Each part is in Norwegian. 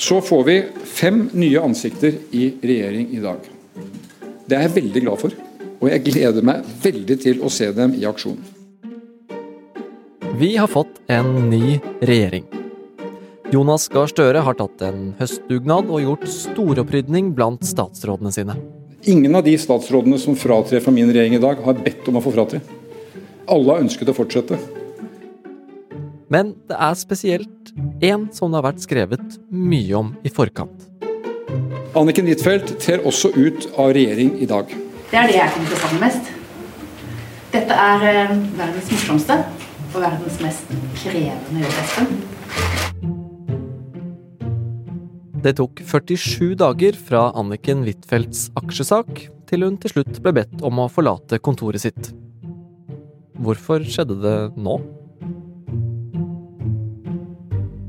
Så får vi fem nye ansikter i regjering i dag. Det er jeg veldig glad for, og jeg gleder meg veldig til å se dem i aksjon. Vi har fått en ny regjering. Jonas Gahr Støre har tatt en høstdugnad og gjort storopprydning blant statsrådene sine. Ingen av de statsrådene som fratrer fra min regjering i dag, har bedt om å få fratre. Alle har ønsket å fortsette. Men det er spesielt én som det har vært skrevet mye om i forkant. Anniken Huitfeldt trer også ut av regjering i dag. Det er det jeg kommer til å savne mest. Dette er eh, verdens morsomste og verdens mest krevende jobb, Det tok 47 dager fra Anniken Huitfeldts aksjesak til hun til slutt ble bedt om å forlate kontoret sitt. Hvorfor skjedde det nå?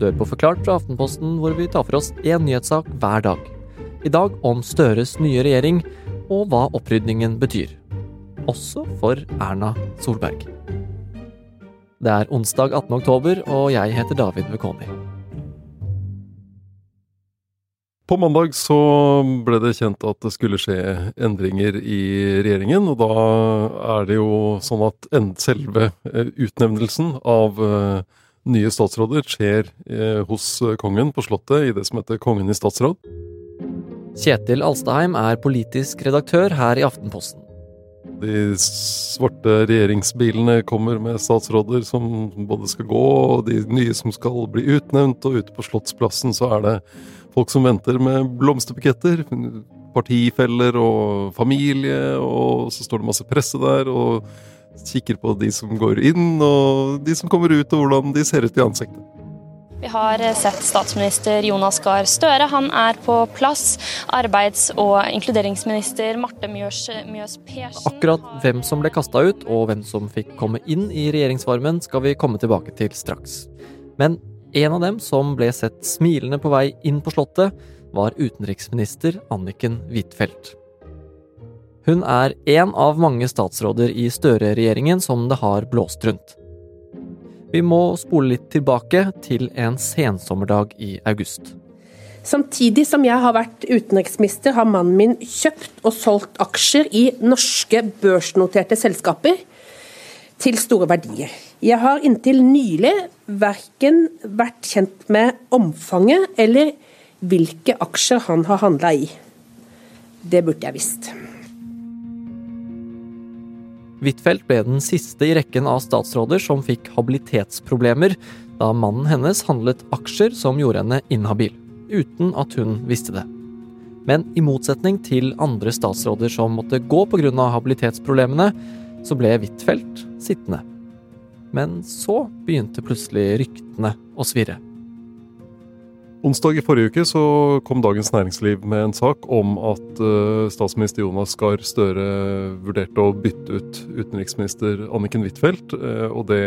Du på Forklart fra Aftenposten, hvor vi tar for oss én nyhetssak hver dag. I dag om Støres nye regjering, og hva opprydningen betyr. Også for Erna Solberg. Det er onsdag 18. oktober, og jeg heter David Vekoni. På mandag så ble det kjent at det skulle skje endringer i regjeringen. Og da er det jo sånn at selve eh, utnevnelsen av eh, nye statsråder skjer eh, hos kongen på Slottet i det som heter Kongen i statsråd. Kjetil Alstaheim er politisk redaktør her i Aftenposten. De svarte regjeringsbilene kommer med statsråder som både skal gå, og de nye som skal bli utnevnt. Og ute på Slottsplassen så er det folk som venter med blomsterbuketter. Partifeller og familie, og så står det masse presse der. og kikker på de som går inn, og de som kommer ut, og hvordan de ser ut i ansiktet. Vi har sett statsminister Jonas Gahr Støre. Han er på plass. Arbeids- og inkluderingsminister Marte Mjøs, Mjøs Persen Akkurat hvem som ble kasta ut, og hvem som fikk komme inn i regjeringsformen, skal vi komme tilbake til straks. Men en av dem som ble sett smilende på vei inn på Slottet, var utenriksminister Anniken Huitfeldt. Hun er en av mange statsråder i Støre-regjeringen som det har blåst rundt. Vi må spole litt tilbake til en sensommerdag i august. Samtidig som jeg har vært utenriksminister, har mannen min kjøpt og solgt aksjer i norske børsnoterte selskaper til store verdier. Jeg har inntil nylig verken vært kjent med omfanget eller hvilke aksjer han har handla i. Det burde jeg visst. Huitfeldt ble den siste i rekken av statsråder som fikk habilitetsproblemer da mannen hennes handlet aksjer som gjorde henne inhabil, uten at hun visste det. Men i motsetning til andre statsråder som måtte gå pga. habilitetsproblemene, så ble Huitfeldt sittende. Men så begynte plutselig ryktene å svirre. Onsdag i forrige uke så kom Dagens Næringsliv med en sak om at uh, statsminister Jonas Gahr Støre vurderte å bytte ut utenriksminister Anniken Huitfeldt. Uh, og det,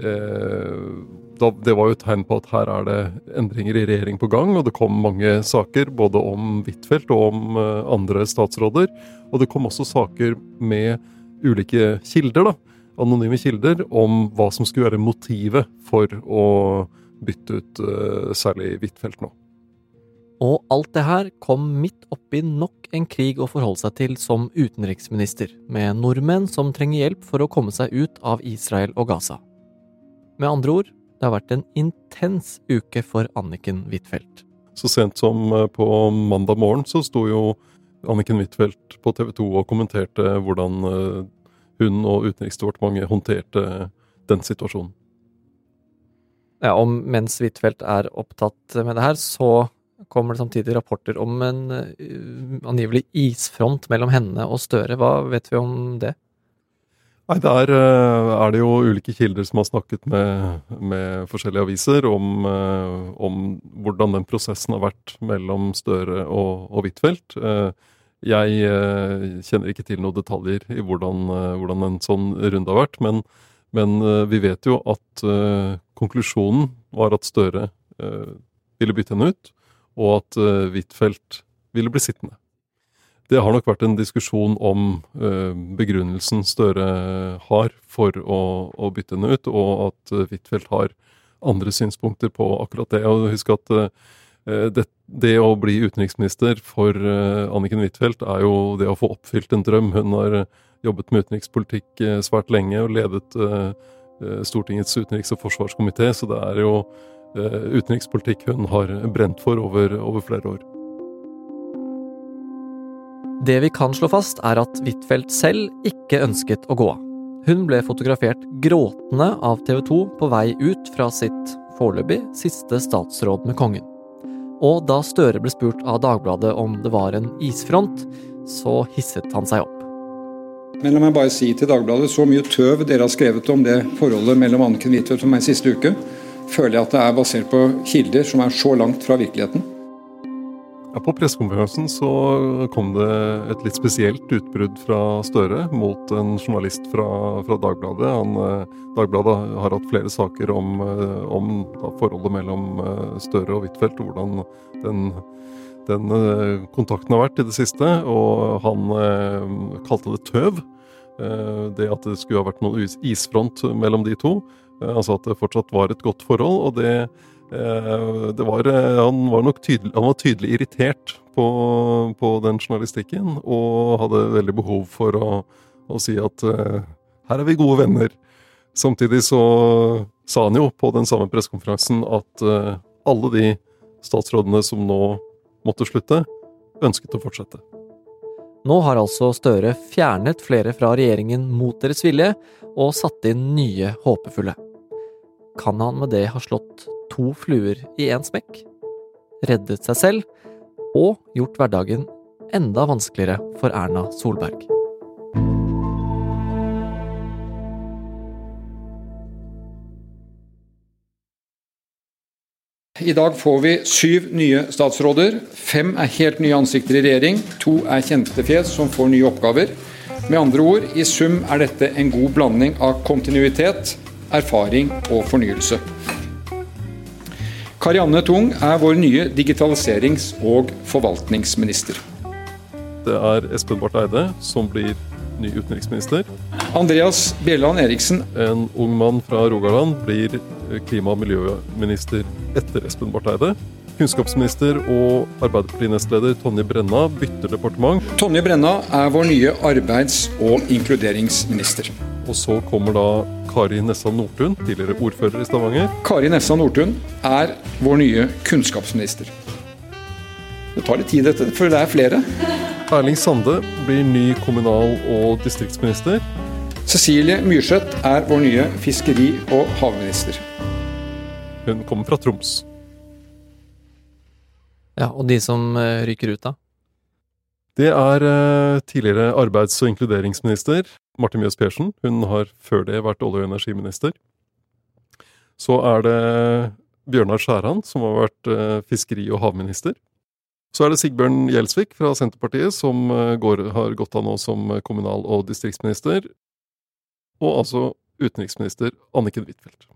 uh, det var jo et tegn på at her er det endringer i regjering på gang. Og det kom mange saker både om Huitfeldt og om andre statsråder. Og det kom også saker med ulike kilder, da, anonyme kilder, om hva som skulle være motivet for å bytte ut uh, særlig Huitfeldt nå. Og alt det her kom midt oppi nok en krig å forholde seg til som utenriksminister, med nordmenn som trenger hjelp for å komme seg ut av Israel og Gaza. Med andre ord, det har vært en intens uke for Anniken Huitfeldt. Så sent som eh, på mandag morgen så sto jo Anniken Huitfeldt på TV 2 og kommenterte hvordan eh, hun og Utenriksdepartementet håndterte den situasjonen. Ja, om mens Huitfeldt er opptatt med det her, så kommer det samtidig rapporter om en uh, angivelig isfront mellom henne og Støre. Hva vet vi om det? Nei, Der uh, er det jo ulike kilder som har snakket med, med forskjellige aviser om, uh, om, hvordan den prosessen har vært mellom Støre og, og Huitfeldt. jeg kjenner ikke til noen detaljer i hvordan, hvordan en sånn runde har vært, men men uh, vi vet jo at uh, konklusjonen var at Støre uh, ville bytte henne ut, og at Huitfeldt ville bli sittende. Det har nok vært en diskusjon om begrunnelsen Støre har for å, å, bytte henne ut, og at Huitfeldt har andre synspunkter på akkurat det. Og husk at det, det, å bli utenriksminister for Anniken Huitfeldt er jo det å få oppfylt en drøm. Hun har jobbet med utenrikspolitikk svært lenge og ledet Stortingets utenriks- og forsvarskomité, så det er jo utenrikspolitikk hun har brent for over, over flere år. Det vi kan slå fast, er at Huitfeldt selv ikke ønsket å gå. Hun ble fotografert gråtende av TV 2 på vei ut fra sitt foreløpig siste statsråd med kongen. Og da Støre ble spurt av Dagbladet om det var en isfront, så hisset han seg opp. Men la meg bare si til Dagbladet, så mye tøv dere har skrevet om det forholdet mellom Anniken Huitfeldt og meg siste uke, føler jeg at det er basert på kilder som er så langt fra virkeligheten. Ja, på pressekonferansen så kom det et litt spesielt utbrudd fra Støre mot en journalist fra, fra Dagbladet. Han, eh, Dagbladet har hatt flere saker om, eh, om da, forholdet mellom eh, Støre og Huitfeldt, hvordan den, den kontakten har vært i det siste. Og han kalte det tøv. Det at det skulle ha vært noen isfront mellom de to. Altså at det fortsatt var et godt forhold. og det var, eh, han, var nok tydelig, han var tydelig irritert på, på, den journalistikken, og hadde veldig behov for å, å si at uh, her er vi gode venner. Samtidig så sa han jo på den samme pressekonferansen at alle de statsrådene som nå måtte slutte, ønsket å fortsette. Nå har altså Støre fjernet flere fra regjeringen mot deres vilje, og satt inn nye håpefulle. Kan han med det ha slått to fluer i én smekk, reddet seg selv og gjort hverdagen enda vanskeligere for Erna Solberg. I dag får vi syv nye statsråder. Fem er helt nye ansikter i regjering. To er kjente fjes som får nye oppgaver. Med andre ord, i sum er dette en god blanding av kontinuitet, erfaring og fornyelse. Karianne Tung er vår nye digitaliserings- og forvaltningsminister. Det er Espen Barth Eide som blir ny utenriksminister. Andreas Bjelland Eriksen. En ung mann fra Rogaland blir klima- og miljøminister etter Espen Barth Eide. Kunnskapsminister og Arbeiderparti-nestleder Tonje Brenna bytter departement. Tonje Brenna er vår nye arbeids- og inkluderingsminister. Og så kommer da Kari Nessa Nordtun, tidligere ordfører i Stavanger. Kari Nessa Nordtun er vår nye kunnskapsminister. Det tar litt tid, dette, for det er flere. Erling Sande blir ny kommunal- og distriktsminister. Cecilie Myrseth er vår nye fiskeri- og havminister. Hun kommer fra Troms. Ja, Og de som eh, ryker ut, da? Det er eh, tidligere arbeids- og inkluderingsminister Marte Mjøs Persen. Hun har før det vært olje- og energiminister. Så er det Bjørnar Skjæran, som har vært eh, fiskeri- og havminister. Så er det Sigbjørn Gjelsvik fra Senterpartiet, som eh, går, har gått av nå som kommunal- og distriktsminister. Og altså utenriksminister Anniken Huitfeldt.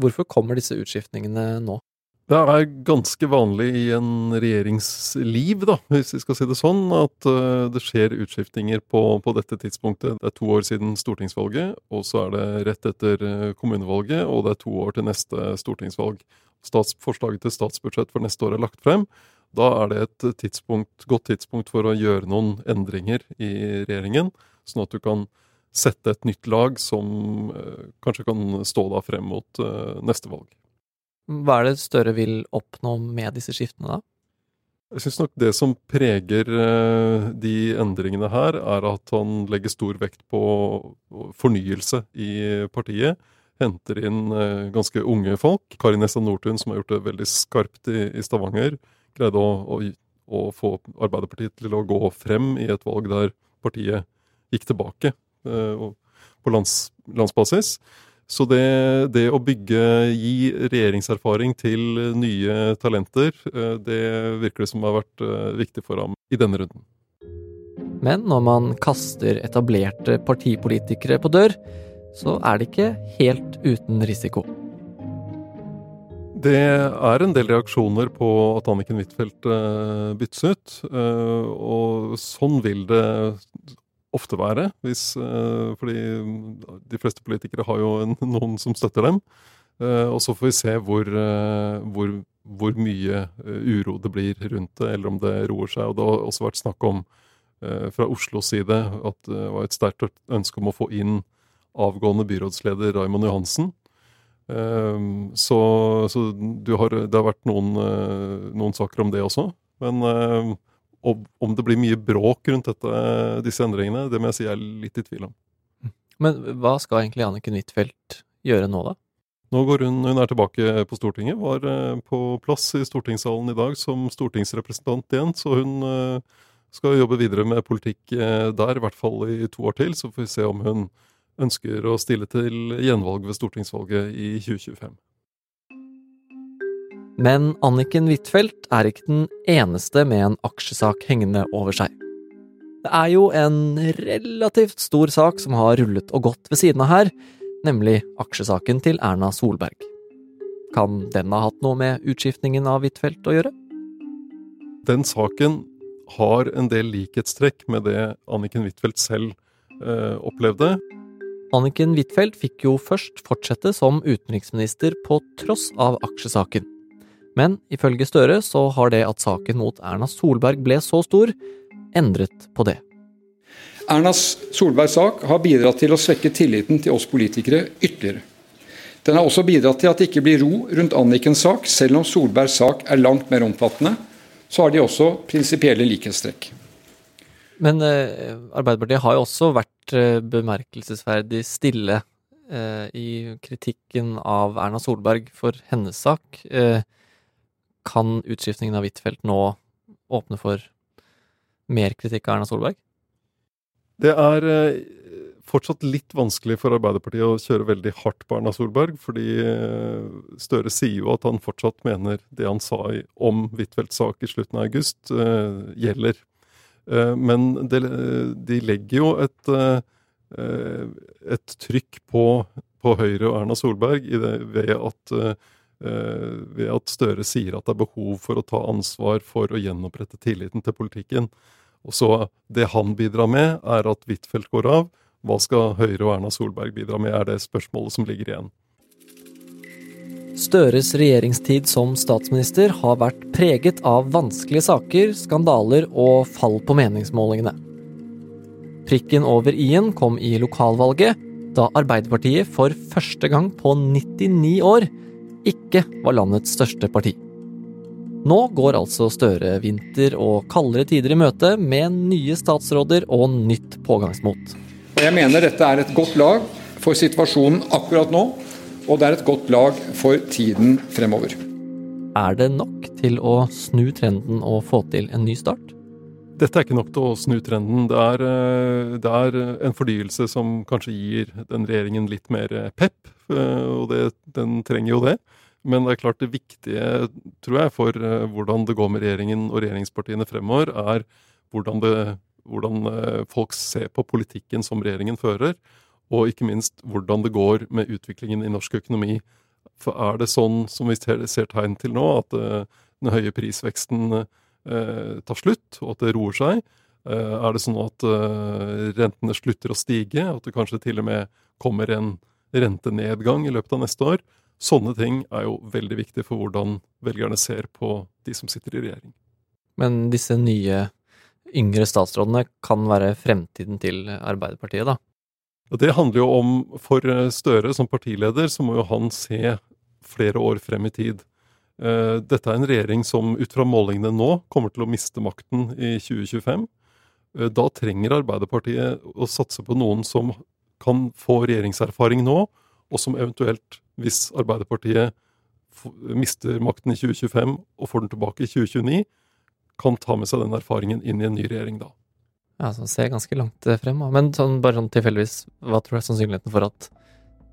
Hvorfor kommer disse utskiftningene nå? Det er ganske vanlig i en regjeringsliv, da, hvis vi skal si det sånn, at uh, det skjer utskiftinger på, på, dette tidspunktet. Det er to år siden stortingsvalget, og så er det rett etter uh, kommunevalget, og det er to år til neste stortingsvalg. Statsforslaget til statsbudsjett for neste år er lagt frem. Da er det et tidspunkt, godt tidspunkt for å gjøre noen endringer i regjeringen, sånn at du kan sette et nytt lag som uh, kanskje kan stå da frem mot neste valg. Hva er det Støre vil oppnå med disse skiftene, da? Jeg syns nok det som preger eh, de endringene her, er at han legger stor vekt på fornyelse i partiet. Henter inn eh, ganske unge folk. Kari Nessa Nordtun, som har gjort det veldig skarpt i, Stavanger, greide å, å, å, få Arbeiderpartiet til å gå frem i et valg der partiet gikk tilbake eh, på lands, landsbasis. Så det, det, å bygge, gi regjeringserfaring til nye talenter, eh, det virker det som har vært eh, viktig for ham i denne runden. Men når man kaster etablerte partipolitikere på dør, så er det ikke helt uten risiko. Det er en del reaksjoner på at Anniken Huitfeldt eh, byttes ut. Og sånn vil det ofte være. Hvis, uh, fordi de fleste politikere har jo en, noen som støtter dem. Uh, og så får vi se hvor, uh, hvor, hvor mye uro det blir rundt det, eller om det roer seg. Og det har også vært snakk om fra Oslos side at det var et sterkt ønske om å få inn avgående byrådsleder Raymond Johansen. Så, så har, det har vært noen, noen, saker om det også. Men om det blir mye bråk rundt dette, disse endringene, det må jeg si jeg er litt i tvil om. Men hva skal egentlig Anniken Huitfeldt gjøre nå, da? Nå går hun, hun er tilbake på Stortinget, var eh, på plass i stortingssalen i dag som stortingsrepresentant igjen, så hun eh, skal jobbe videre med politikk eh, der, i hvert fall i to år til. Så får vi se om hun ønsker å stille til gjenvalg ved stortingsvalget i 2025. Men Anniken Huitfeldt er ikke den eneste med en aksjesak hengende over seg. Det er jo en relativt stor sak som har rullet og gått ved siden av her, nemlig aksjesaken til Erna Solberg. Kan den ha hatt noe med utskiftningen av Huitfeldt å gjøre? Den saken har en del likhetstrekk med det Anniken Huitfeldt selv eh, opplevde. Anniken Huitfeldt fikk jo først fortsette som utenriksminister på tross av aksjesaken. Men ifølge Støre så har det at saken mot Erna Solberg ble så stor, endret på det. Erna Solbergs sak har bidratt til å svekke tilliten til oss politikere ytterligere. Den har også bidratt til at det ikke blir ro rundt Annikens sak. Selv om Solbergs sak er langt mer omfattende, så har de også prinsipielle likhetstrekk. Men eh, Arbeiderpartiet har jo også vært eh, bemerkelsesverdig stille eh, i kritikken av Erna Solberg for hennes sak. Eh, kan utskiftningen av Huitfeldt nå åpne for mer kritikk av Erna Solberg? Det er eh, fortsatt litt vanskelig for Arbeiderpartiet å kjøre veldig hardt på Erna Solberg, fordi eh, Støre sier jo at han fortsatt mener det han sa om Huitfeldts sak i slutten av august, eh, gjelder. Men de legger jo et, et trykk på, på, Høyre og Erna Solberg det, ved, at, ved at Støre sier at det er behov for å ta ansvar for å gjenopprette tilliten til politikken. Og så Det han bidrar med, er at Huitfeldt går av. Hva skal Høyre og Erna Solberg bidra med, er det spørsmålet som ligger igjen. Støres regjeringstid som statsminister har vært preget av vanskelige saker, skandaler og fall på meningsmålingene. Prikken over i-en kom i lokalvalget, da Arbeiderpartiet for første gang på 99 år ikke var landets største parti. Nå går altså Støre vinter og kaldere tider i møte med nye statsråder og nytt pågangsmot. Jeg mener dette er et godt lag for situasjonen akkurat nå, og det er et godt lag for tiden fremover. Er det nok til å snu trenden og få til en ny start? Dette er ikke nok til å snu trenden. Det er, eh, det er en fornyelse som kanskje gir den regjeringen litt mer pep, eh, og det, den trenger jo det. Men det er klart det viktige, tror jeg, for hvordan det går med regjeringen og regjeringspartiene fremover, er hvordan, det, hvordan folk ser på politikken som regjeringen fører. Og ikke minst hvordan det går med utviklingen i norsk økonomi. For er det sånn som vi ser, tegn til nå, at den høye prisveksten tar slutt, og at det roer seg? er det sånn at rentene slutter å stige, at det kanskje til og med kommer en rentenedgang i løpet av neste år? Sånne ting er jo veldig viktig for hvordan velgerne ser på de som sitter i regjering. Men disse nye, yngre statsrådene kan være fremtiden til Arbeiderpartiet, da? Det handler jo om, for Støre som partileder, så må jo han se flere år frem i tid. Eh, dette er en regjering som ut fra målingene nå kommer til å miste makten i 2025. Eh, da trenger Arbeiderpartiet å satse på noen som kan få regjeringserfaring nå, og som eventuelt hvis Arbeiderpartiet mister makten i 2025 og får den tilbake i 2029, kan ta med seg den erfaringen inn i en ny regjering da. Ja, så ser jeg ganske langt eh, frem. Men sånn, bare sånn tilfeldigvis, hva tror du er sannsynligheten for at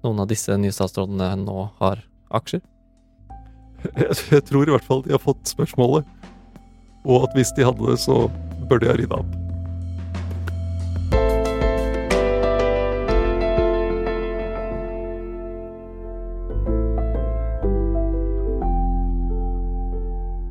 noen av disse nye statsrådene nå har aksjer? Jeg, tror i hvert fall de har fått spørsmålet. Og at hvis de hadde det, så bør de ha rydda opp.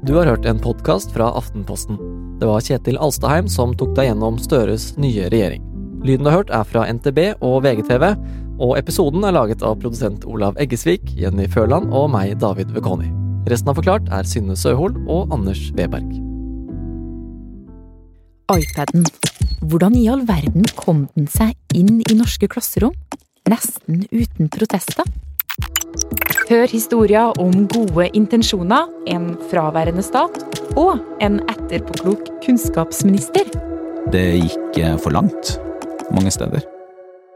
Du har hørt en podkast fra Aftenposten. Det var Kjetil Alstaheim som tok deg gjennom Støres nye regjering. Lyden du har hørt er fra NTB og VGTV, og episoden er laget av produsent Olav Eggesvik, Jenny Førland og meg, David Vekoni. Resten av Forklart er Synne Søhol og Anders Weberg. iPaden. Hvordan i all verden kom den seg inn i norske klasserom? Nesten uten protester? Hør historier om gode intensjoner, en fraværende stat og en etterpåklok kunnskapsminister. Det gikk for langt mange steder.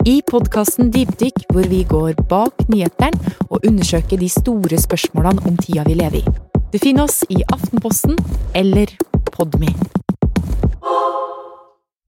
I podkasten Dypdykk, hvor vi går bak nyhetene og undersøker de store spørsmålene om tida vi lever i. Du finner oss i Aftenposten eller Podme.